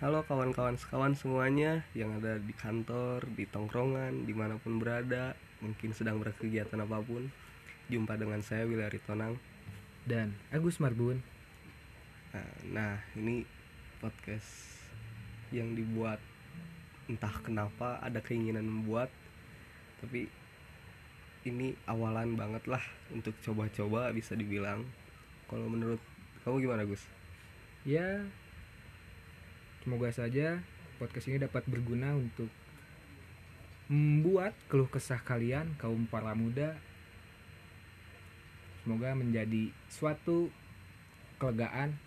Halo kawan-kawan sekawan semuanya yang ada di kantor, di tongkrongan, di mana pun berada, mungkin sedang berkegiatan apa pun. Jumpa dengan saya Willy Aritonang. dan Agus Marbun. Nah, nah, ini podcast yang dibuat entah kenapa ada keinginan membuat, tapi ini awalan banget lah untuk coba-coba bisa dibilang. Kalau menurut kamu gimana Gus? Ya, semoga saja podcast ini dapat berguna untuk membuat keluh kesah kalian kaum para muda. Semoga menjadi suatu kelegaan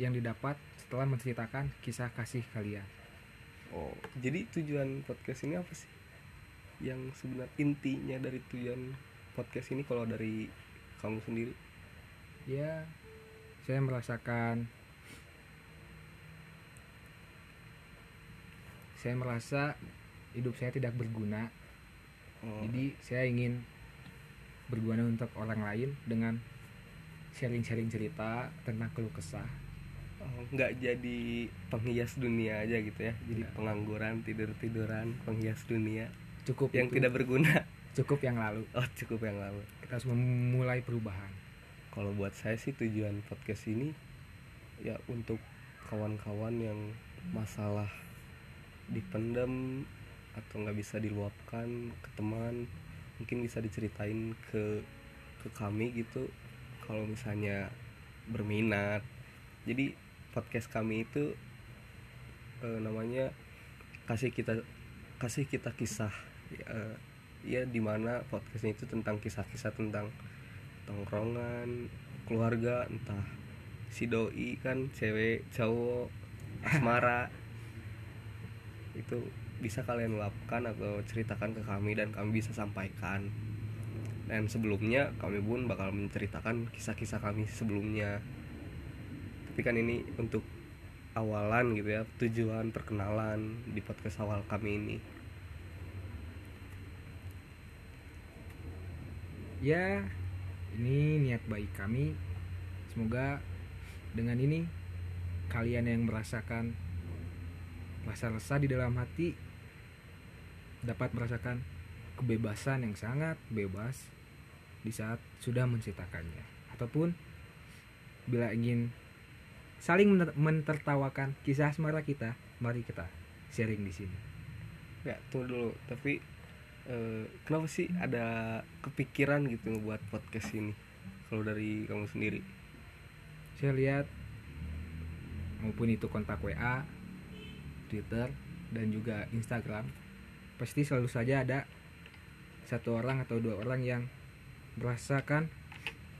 yang didapat setelah menceritakan kisah kasih kalian. Oh, jadi tujuan podcast ini apa sih? Yang sebenarnya intinya dari tujuan podcast ini kalau dari kamu sendiri? Ya, saya merasakan saya merasa hidup saya tidak berguna Oh, Jadi saya ingin berguna untuk orang lain dengan sharing-sharing cerita tentang keluh kesah. oh, nggak jadi penghias dunia aja gitu ya? Jadi Nggak. pengangguran, tidur-tiduran, penghias dunia Cukup yang itu, tidak berguna. cukup yang lalu. Oh, cukup yang lalu. Kita harus memulai perubahan. Kalau buat saya sih tujuan podcast ini ya untuk kawan-kawan yang masalah dipendam atau nggak bisa diluapkan ke teman mungkin bisa diceritain ke ke kami gitu kalau misalnya berminat. Jadi podcast kami itu eh, namanya kasih kita kasih kita kisah. Eh, ya di mana podcastnya itu tentang kisah-kisah tentang tongkrongan keluarga entah si doi kan cewek cowok asmara itu bisa kalian luapkan atau ceritakan ke kami dan kami bisa sampaikan. Dan sebelumnya kami pun bakal menceritakan kisah-kisah kami sebelumnya. Tapi kan ini untuk awalan gitu ya tujuan perkenalan di podcast awal kami ini. Ya, ini niat baik kami. Semoga dengan ini kalian yang merasakan rasa resah di dalam hati dapat merasakan kebebasan yang sangat bebas di saat sudah menceritakannya. Ataupun bila ingin saling mentertawakan kisah asmara kita mari kita sharing di sini. Ya tunggu dulu. Tapi eh, kenapa sih ada kepikiran gitu ngebuat podcast ini? Kalau dari kamu sendiri. Saya lihat maupun itu kontak WA, Twitter dan juga Instagram pasti selalu saja ada satu orang atau dua orang yang merasakan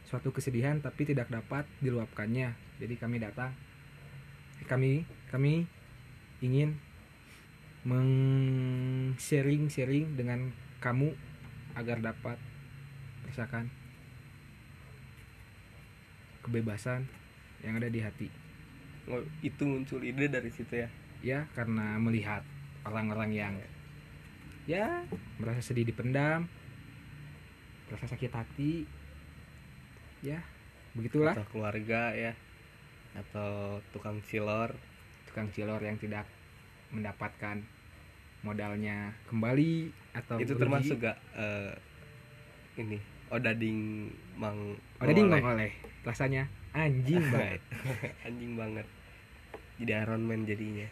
suatu kesedihan tapi tidak dapat diluapkannya. Jadi kami datang kami kami ingin meng-sharing sharing dengan kamu agar dapat merasakan kebebasan yang ada di hati. Oh, itu muncul ide dari situ ya ya karena melihat orang-orang yang ya merasa sedih dipendam merasa sakit hati ya begitulah. Atau keluarga ya atau tukang cilor tukang cilor yang tidak mendapatkan modalnya kembali atau itu rugi. termasuk gak eh, ini odading mang Odading. Mang oleh. Rasanya anjing banget. Anjing banget. Jadi Iron Man jadinya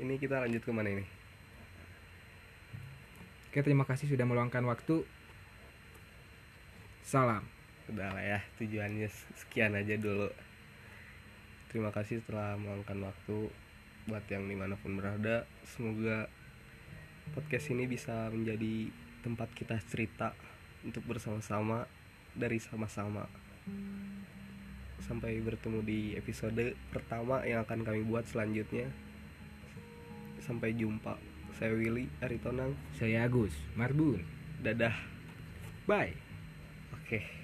ini kita lanjut ke mana ini? Oke terima kasih sudah meluangkan waktu. Salam. Udah lah ya tujuannya sekian aja dulu. Terima kasih telah meluangkan waktu buat yang di mana pun berada. Semoga podcast ini bisa menjadi tempat kita cerita untuk bersama-sama dari sama-sama. Sampai bertemu di episode pertama yang akan kami buat selanjutnya sampai jumpa. Saya Willy Aritonang. Saya Agus Marbun. Dadah. Bye. Oke